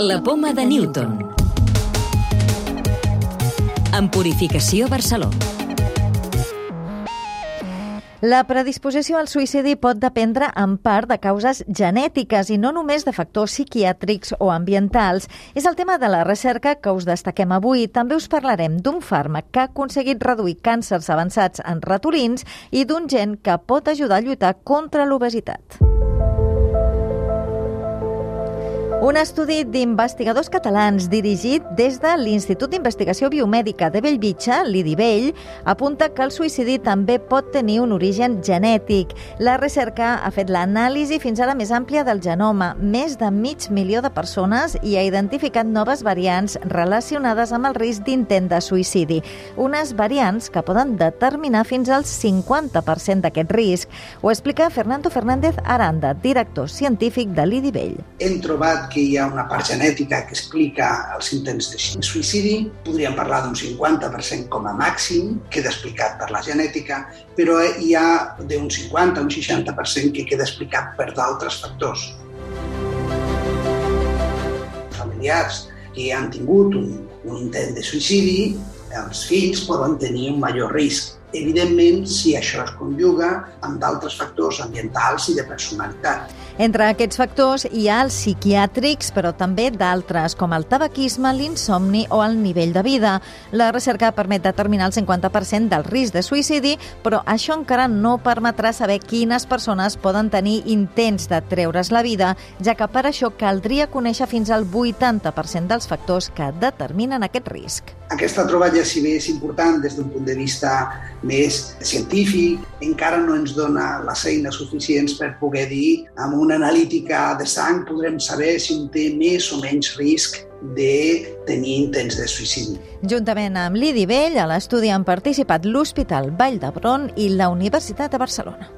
La poma de Newton. En Purificació Barcelona. La predisposició al suïcidi pot dependre en part de causes genètiques i no només de factors psiquiàtrics o ambientals. És el tema de la recerca que us destaquem avui. També us parlarem d'un fàrmac que ha aconseguit reduir càncers avançats en ratolins i d'un gen que pot ajudar a lluitar contra l'obesitat. Un estudi d'investigadors catalans dirigit des de l'Institut d'Investigació Biomèdica de Bellvitge, l'IDIVell, apunta que el suïcidi també pot tenir un origen genètic. La recerca ha fet l'anàlisi fins ara més àmplia del genoma, més de mig milió de persones, i ha identificat noves variants relacionades amb el risc d'intent de suïcidi. Unes variants que poden determinar fins al 50% d'aquest risc. Ho explica Fernando Fernández Aranda, director científic de l'IDIVell. Hem trobat que hi ha una part genètica que explica els intents de suïcidi, podríem parlar d'un 50% com a màxim, queda explicat per la genètica, però hi ha d'un 50 a un 60% que queda explicat per d'altres factors. Familiars que han tingut un, un intent de suïcidi, els fills poden tenir un major risc evidentment si això es conjuga amb d'altres factors ambientals i de personalitat. Entre aquests factors hi ha els psiquiàtrics, però també d'altres, com el tabaquisme, l'insomni o el nivell de vida. La recerca permet determinar el 50% del risc de suïcidi, però això encara no permetrà saber quines persones poden tenir intents de treure's la vida, ja que per això caldria conèixer fins al 80% dels factors que determinen aquest risc. Aquesta troballa, si bé és important des d'un punt de vista més científic, encara no ens dona les eines suficients per poder dir amb una analítica de sang podrem saber si un té més o menys risc de tenir intents de suïcidi. Juntament amb l'Idi Vell, a l'estudi han participat l'Hospital Vall d'Hebron i la Universitat de Barcelona.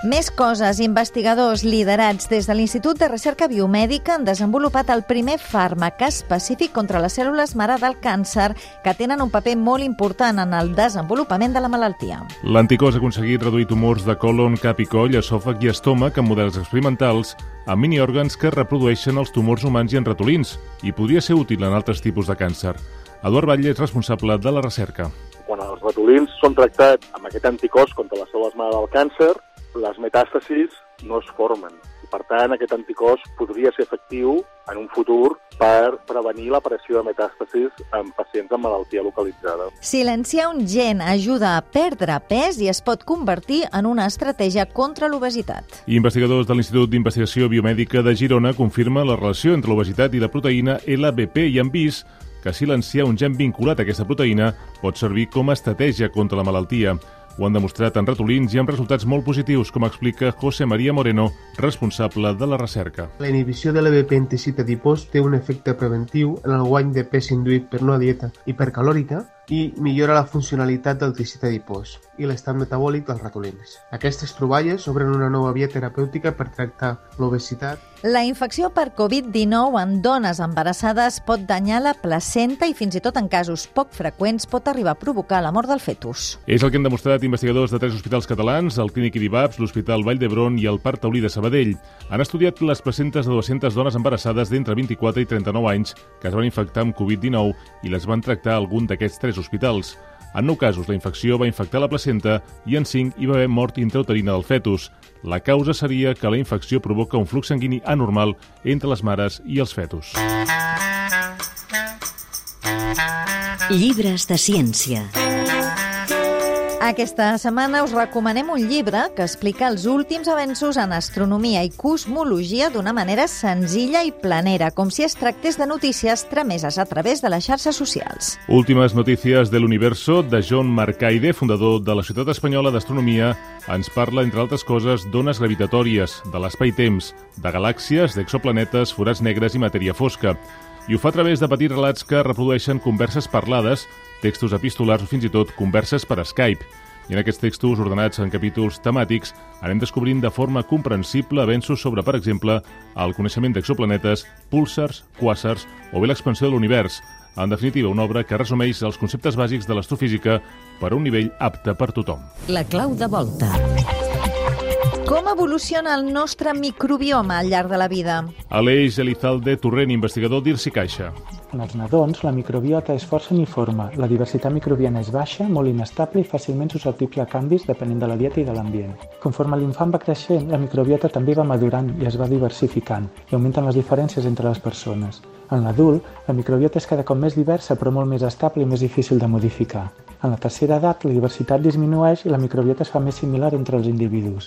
Més coses. Investigadors liderats des de l'Institut de Recerca Biomèdica han desenvolupat el primer fàrmac específic contra les cèl·lules mare del càncer que tenen un paper molt important en el desenvolupament de la malaltia. L'anticòs ha aconseguit reduir tumors de colon, cap i coll, esòfag i estómac en models experimentals amb miniòrgans que reprodueixen els tumors humans i en ratolins i podria ser útil en altres tipus de càncer. Eduard Batlle és responsable de la recerca. Quan els ratolins són tractats amb aquest anticòs contra les cèl·lules mare del càncer, les metàstasis no es formen. I, per tant, aquest anticòs podria ser efectiu en un futur per prevenir l'aparició de metàstasis en pacients amb malaltia localitzada. Silenciar un gen ajuda a perdre pes i es pot convertir en una estratègia contra l'obesitat. Investigadors de l'Institut d'Investigació Biomèdica de Girona confirmen la relació entre l'obesitat i la proteïna LBP i han vist que silenciar un gen vinculat a aquesta proteïna pot servir com a estratègia contra la malaltia. Ho han demostrat en ratolins i amb resultats molt positius, com explica José María Moreno, responsable de la recerca. La inhibició de l'EBP en teixit adipós té un efecte preventiu en el guany de pes induït per una dieta hipercalòrica i millora la funcionalitat del teixit adipós i l'estat metabòlic dels ratolins. Aquestes troballes obren una nova via terapèutica per tractar l'obesitat. La infecció per Covid-19 en dones embarassades pot danyar la placenta i fins i tot en casos poc freqüents pot arribar a provocar la mort del fetus. És el que han demostrat investigadors de tres hospitals catalans, el Clínic Iribaps, l'Hospital Vall d'Hebron i el Parc Taulí de Sabadell. Han estudiat les placentes de 200 dones embarassades d'entre 24 i 39 anys que es van infectar amb Covid-19 i les van tractar algun d'aquests tres hospitals. En nou casos, la infecció va infectar la placenta i en cinc hi va haver mort intrauterina del fetus. La causa seria que la infecció provoca un flux sanguini anormal entre les mares i els fetus. Llibres de ciència. Aquesta setmana us recomanem un llibre que explica els últims avenços en astronomia i cosmologia d'una manera senzilla i planera, com si es tractés de notícies trameses a través de les xarxes socials. Últimes notícies de l'universo de John Marcaide, fundador de la Ciutat Espanyola d'Astronomia, ens parla, entre altres coses, d'ones gravitatòries, de l'espai-temps, de galàxies, d'exoplanetes, forats negres i matèria fosca. I ho fa a través de petits relats que reprodueixen converses parlades textos epistolars o fins i tot converses per Skype. I en aquests textos, ordenats en capítols temàtics, anem descobrint de forma comprensible avenços sobre, per exemple, el coneixement d'exoplanetes, púlsars, quàsars o bé l'expansió de l'univers. En definitiva, una obra que resumeix els conceptes bàsics de l'astrofísica per a un nivell apte per tothom. La clau de volta. Com evoluciona el nostre microbioma al llarg de la vida? Aleix Elizalde Torrent, investigador d'Irsi Caixa. En els nadons, la microbiota és força uniforme, la diversitat microbiana és baixa, molt inestable i fàcilment susceptible a canvis depenent de la dieta i de l'ambient. Conforme l'infant va creixent, la microbiota també va madurant i es va diversificant i augmenten les diferències entre les persones. En l'adult, la microbiota és cada cop més diversa però molt més estable i més difícil de modificar. En la tercera edat, la diversitat disminueix i la microbiota es fa més similar entre els individus.